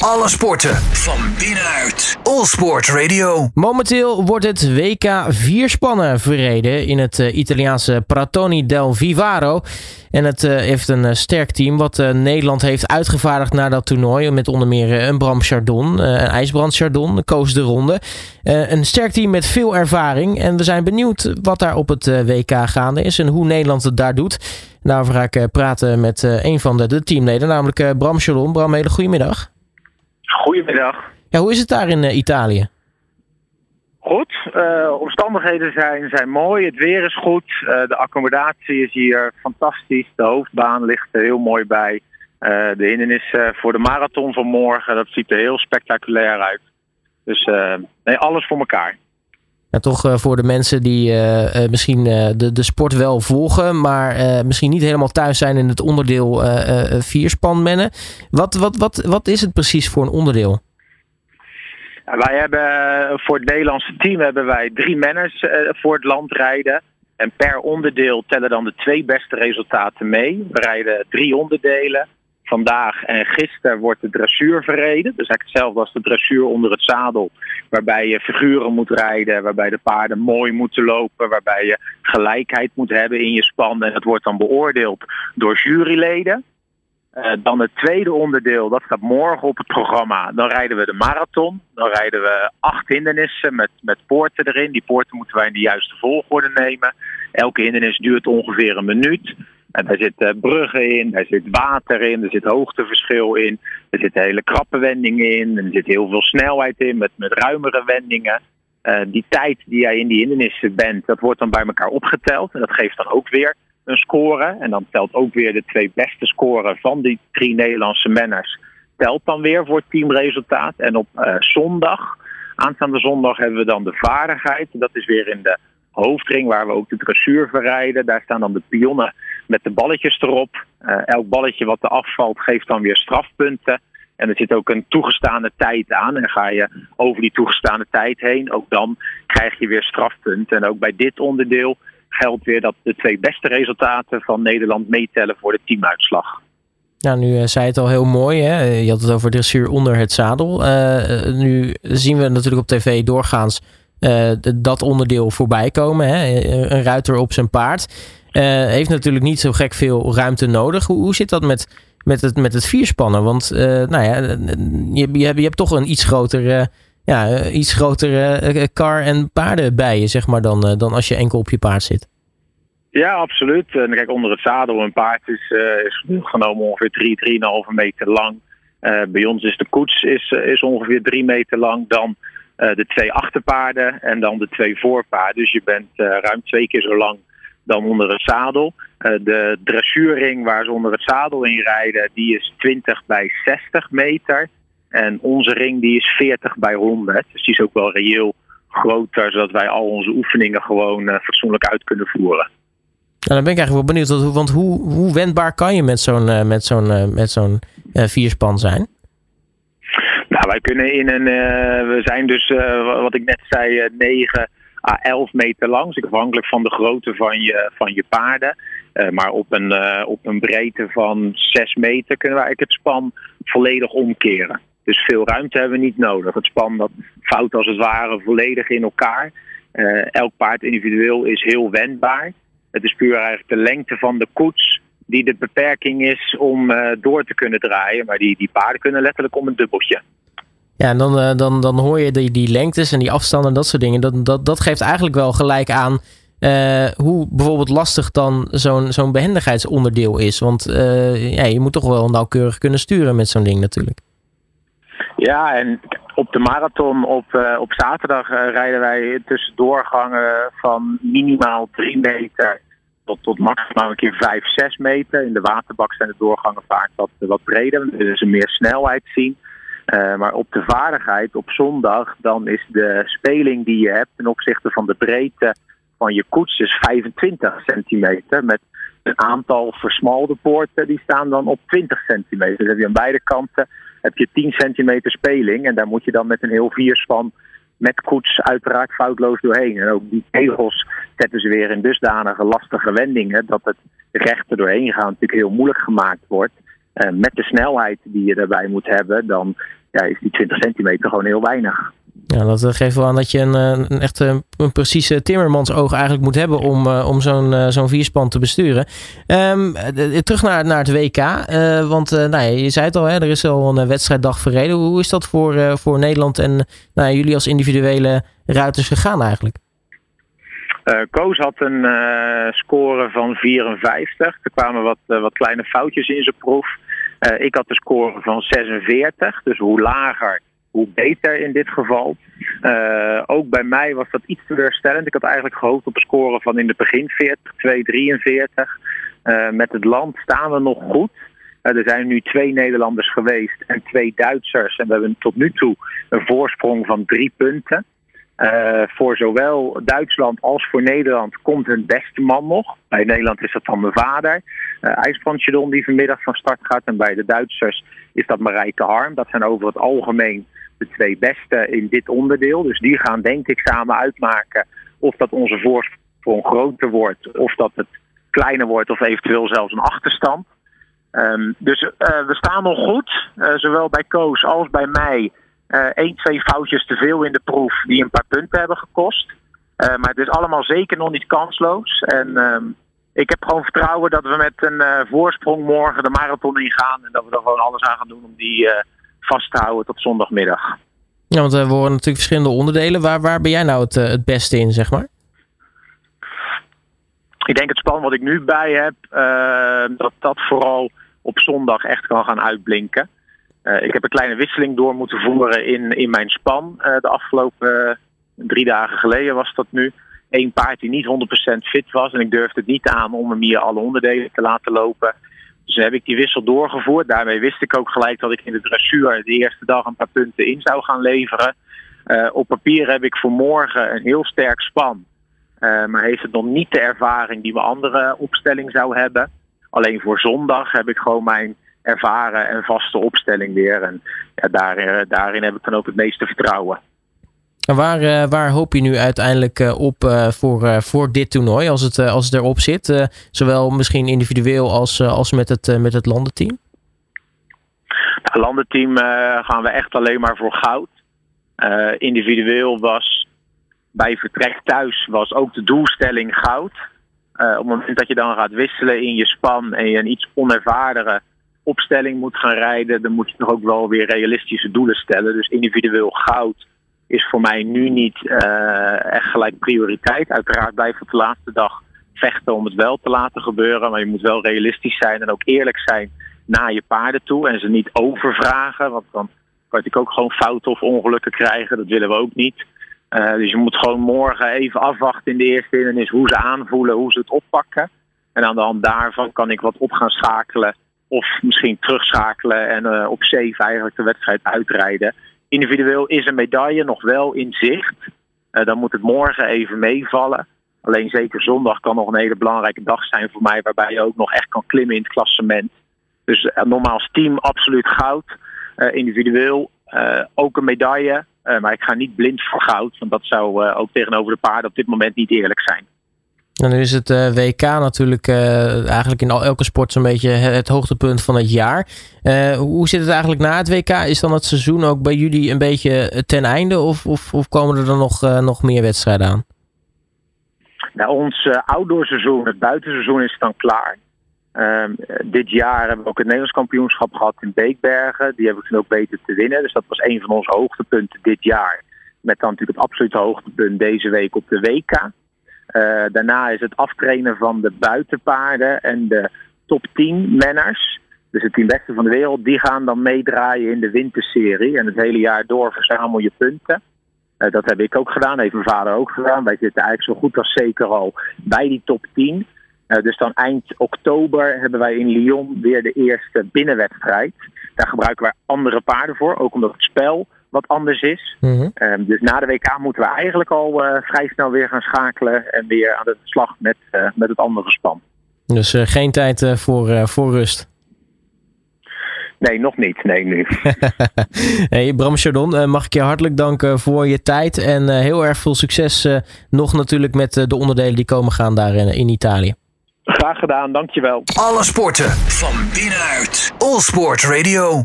Alle sporten van binnenuit. All Sport Radio. Momenteel wordt het WK vierspannen verreden in het uh, Italiaanse Pratoni del Vivaro. En het uh, heeft een uh, sterk team wat Nederland heeft uitgevaardigd naar dat toernooi. Met onder meer een Bram Chardon, een IJsbrand Chardon, koos de ronde. een sterk team met veel ervaring. En we zijn benieuwd wat daar op het WK gaande is en hoe Nederland het daar doet. Daarover ga ik praten met een van de, de teamleden, namelijk Bram Chardon. Bram, hele goedemiddag. Goedemiddag. Ja, hoe is het daar in Italië? Goed, uh, omstandigheden zijn, zijn mooi, het weer is goed, uh, de accommodatie is hier fantastisch, de hoofdbaan ligt er heel mooi bij. De hindernis voor de marathon van morgen, dat ziet er heel spectaculair uit. Dus nee, alles voor elkaar. Ja, toch voor de mensen die misschien de, de sport wel volgen, maar misschien niet helemaal thuis zijn in het onderdeel vierspanmennen. Wat, wat, wat, wat is het precies voor een onderdeel? Wij hebben eh, voor het Nederlandse team hebben wij drie manners uh, voor het land rijden. En per onderdeel tellen dan de twee beste resultaten mee. We rijden drie onderdelen. Vandaag en gisteren wordt de dressuur verreden. Dus eigenlijk hetzelfde als de dressuur onder het zadel. Waarbij je figuren moet rijden, waarbij de paarden mooi moeten lopen, waarbij je gelijkheid moet hebben in je span. En dat wordt dan beoordeeld door juryleden. Uh, dan het tweede onderdeel, dat staat morgen op het programma. Dan rijden we de marathon. Dan rijden we acht hindernissen met, met poorten erin. Die poorten moeten wij in de juiste volgorde nemen. Elke hindernis duurt ongeveer een minuut. En daar zitten bruggen in, daar zit water in, er zit hoogteverschil in. Er zitten hele krappe wendingen in. Er zit heel veel snelheid in met, met ruimere wendingen. Uh, die tijd die jij in die hindernissen bent, dat wordt dan bij elkaar opgeteld. En dat geeft dan ook weer een score. En dan telt ook weer de twee beste scoren van die drie Nederlandse manners. Telt dan weer voor het teamresultaat. En op uh, zondag, aanstaande zondag, hebben we dan de vaardigheid. Dat is weer in de hoofdring waar we ook de dressuur verrijden. Daar staan dan de pionnen met de balletjes erop. Uh, elk balletje wat er afvalt geeft dan weer strafpunten. En er zit ook een toegestane tijd aan. En ga je over die toegestane tijd heen, ook dan krijg je weer strafpunten. En ook bij dit onderdeel geldt weer dat de twee beste resultaten van Nederland meetellen voor de teamuitslag. Nou, nu uh, zei het al heel mooi. Hè? Je had het over dressuur onder het zadel. Uh, nu zien we natuurlijk op tv doorgaans dat onderdeel voorbij komen. Hè? Een ruiter op zijn paard. Heeft natuurlijk niet zo gek veel ruimte nodig. Hoe, zit dat met, met, het, met het vierspannen? Want nou ja, je, je, hebt, je hebt toch een iets groter ja, eh, iets grotere eh, kar en paarden bij je, zeg maar, dan, eh, dan als je enkel op je paard zit. Ja, absoluut. Kijk, onder het zadel een paard is, is genomen ongeveer 3, 3,5 meter lang. Bij ons is de koets is, is ongeveer 3 meter lang. Dan de twee achterpaarden en dan de twee voorpaarden. Dus je bent ruim twee keer zo lang dan onder het zadel. de dressuurring waar ze onder het zadel in rijden, die is 20 bij 60 meter. En onze ring die is 40 bij 100. Dus die is ook wel reëel groter, zodat wij al onze oefeningen gewoon uh, fatsoenlijk uit kunnen voeren. Ja, dan ben ik eigenlijk wel benieuwd, want hoe, hoe wendbaar kan je met zo'n uh, met zo'n met zo'n vierspan zijn? Nou, wij kunnen in een, we zijn dus, wat ik net zei, 9 à 11 meter lang. Afhankelijk van de grootte van je, van je paarden. maar op een, op een breedte van 6 meter kunnen wij eigenlijk het span volledig omkeren. Dus veel ruimte hebben we niet nodig. Het span dat fout als het ware volledig in elkaar. Uh, elk paard individueel is heel wendbaar. Het is puur eigenlijk de lengte van de koets die de beperking is om door te kunnen draaien. Maar die, die paarden kunnen letterlijk om een dubbeltje. Ja, en dan, uh, dan, dan hoor je die, die lengtes en die afstanden en dat soort dingen. Dat, dat, dat geeft eigenlijk wel gelijk aan hoe bijvoorbeeld lastig dan zo'n zo'n behendigheidsonderdeel is. Want ja, je moet toch wel nauwkeurig kunnen sturen met zo'n ding natuurlijk. Ja, en op de marathon op, op zaterdag rijden wij tussen doorgangen van minimaal 3 meter tot, tot maximaal een keer 5, 6 meter. In de waterbak zijn de doorgangen vaak wat, wat breder, dus er meer snelheid zien. Uh, maar op de vaardigheid op zondag, dan is de speling die je hebt ten opzichte van de breedte van je koets is 25 centimeter. Met een aantal versmalde poorten, die staan dan op 20 centimeter. Dus heb je aan beide kanten heb je 10 centimeter speling. En daar moet je dan met een heel vierspan met koets uiteraard foutloos doorheen. En ook die tegels zetten ze weer in dusdanige lastige wendingen dat het recht er doorheen gaan natuurlijk heel moeilijk gemaakt wordt. Uh, met de snelheid die je daarbij moet hebben, dan ja, is die 20 centimeter gewoon heel weinig. Ja, dat eh, geeft wel aan dat je een, een echt een, een precieze timmermansoog eigenlijk moet hebben om, om zo'n zo'n vierspan te besturen. Um, terug naar, naar het WK, uh, want uh, nou, je zei het al, hè, er is al een wedstrijddag verreden. Hoe is dat voor, voor Nederland en nou, jullie als individuele ruiters gegaan eigenlijk? Koos had een score van 54. Er kwamen wat, wat kleine foutjes in zijn proef. Ik had de score van 46. Dus hoe lager, hoe beter in dit geval. ook bij mij was dat iets teleurstellend. Ik had eigenlijk gehoopt op een score van in het begin 40, 2, 43. met het land staan we nog goed. er zijn nu twee Nederlanders geweest en twee Duitsers. En we hebben tot nu toe een voorsprong van drie punten. Uh, voor zowel Duitsland als voor Nederland komt hun beste man nog. Bij Nederland is dat van mijn vader, uh, die vanmiddag van start gaat. En bij de Duitsers is dat Marijke Harm. Dat zijn over het algemeen de twee beste in dit onderdeel. Dus die gaan denk ik samen uitmaken of dat onze voorsprong groter wordt, of dat het kleiner wordt, of eventueel zelfs een achterstand. Um, dus uh, we staan nog goed, zowel bij Koos als bij mij één, uh, twee foutjes te veel in de proef die een paar punten hebben gekost. Uh, maar het is allemaal zeker nog niet kansloos. En uh, ik heb gewoon vertrouwen dat we met een uh, voorsprong morgen de marathon ingaan. En dat we er gewoon alles aan gaan doen om die vast te houden tot zondagmiddag. Ja, want we horen natuurlijk verschillende onderdelen. Waar, waar ben jij nou het, het beste in, zeg maar? Ik denk het span wat ik nu bij heb, dat dat vooral op zondag echt kan gaan uitblinken. Uh, ik heb een kleine wisseling door moeten voeren in, in mijn span. Uh, de afgelopen uh, drie dagen geleden was dat nu. Eén paard die niet 100% fit was. En ik durfde het niet aan om hem hier alle onderdelen te laten lopen. Dus heb ik die wissel doorgevoerd. Daarmee wist ik ook gelijk dat ik in de dressuur de eerste dag een paar punten in zou gaan leveren. op papier heb ik voor morgen een heel sterk span. maar heeft het nog niet de ervaring die mijn andere opstelling zou hebben. Alleen voor zondag heb ik gewoon mijn ervaren en vaste opstelling weer. En ja, daar, daarin heb ik dan ook het meeste vertrouwen. En waar, uh, waar hoop je nu uiteindelijk uh, op uh, voor, voor dit toernooi, als het, als het erop zit? zowel misschien individueel als, als met, het, met het landenteam? Het nou, landenteam gaan we echt alleen maar voor goud. individueel was bij vertrek thuis was ook de doelstelling goud. op het moment dat je dan gaat wisselen in je span en je een iets onervarere opstelling moet gaan rijden, dan moet je toch ook wel weer realistische doelen stellen. Dus individueel goud is voor mij nu niet uh, echt gelijk prioriteit. Uiteraard blijft het de laatste dag vechten om het wel te laten gebeuren. Maar je moet wel realistisch zijn en ook eerlijk zijn naar je paarden toe. En ze niet overvragen, want dan kan je ook gewoon fouten of ongelukken krijgen. Dat willen we ook niet. Uh, dus je moet gewoon morgen even afwachten in de eerste hindernis hoe ze aanvoelen, hoe ze het oppakken. En aan de hand daarvan kan ik wat op gaan schakelen of misschien terugschakelen en uh, op safe eigenlijk de wedstrijd uitrijden. Individueel is een medaille nog wel in zicht. Uh, dan moet het morgen even meevallen. Alleen zeker zondag kan nog een hele belangrijke dag zijn voor mij, waarbij je ook nog echt kan klimmen in het klassement. Dus uh, normaal als team absoluut goud. individueel ook een medaille. maar ik ga niet blind voor goud, want dat zou ook tegenover de paarden op dit moment niet eerlijk zijn. Nu is het uh, WK natuurlijk uh, eigenlijk in elke sport zo'n beetje het hoogtepunt van het jaar. Uh, hoe zit het eigenlijk na het WK? Is dan het seizoen ook bij jullie een beetje ten einde of, of, of komen er dan nog, nog meer wedstrijden aan? Nou, ons outdoorseizoen, het buitenseizoen is dan klaar. Ehm, dit jaar hebben we ook het Nederlands kampioenschap gehad in Beekbergen. Die hebben we toen ook beter te winnen. Dus dat was een van onze hoogtepunten dit jaar. Met dan natuurlijk het absolute hoogtepunt deze week op de WK. Uh, daarna is het aftrainen van de buitenpaarden en de top 10 manners. Dus het tien beste van de wereld, die gaan dan meedraaien in de winterserie. En het hele jaar door verzamel je punten. Uh, dat heb ik ook gedaan, heeft mijn vader ook gedaan. Wij zitten eigenlijk zo goed als zeker al bij die top 10. Uh, eh, dus dan eind oktober hebben wij in Lyon weer de eerste binnenwedstrijd. Daar gebruiken wij andere paarden voor, ook omdat het spel wat anders is. Mm -hmm. um, dus na de WK moeten we eigenlijk al uh, vrij snel weer gaan schakelen en weer aan de slag met, uh, met het andere span. Dus uh, geen tijd voor, voor rust? Nee, nog niet. Nee, nu. hey, Bram Chardon, mag ik je hartelijk danken voor je tijd en heel erg veel succes nog natuurlijk met de onderdelen die komen gaan daar in, in Italië. Graag gedaan, dankjewel. Alle sporten van binnenuit. All Sport Radio.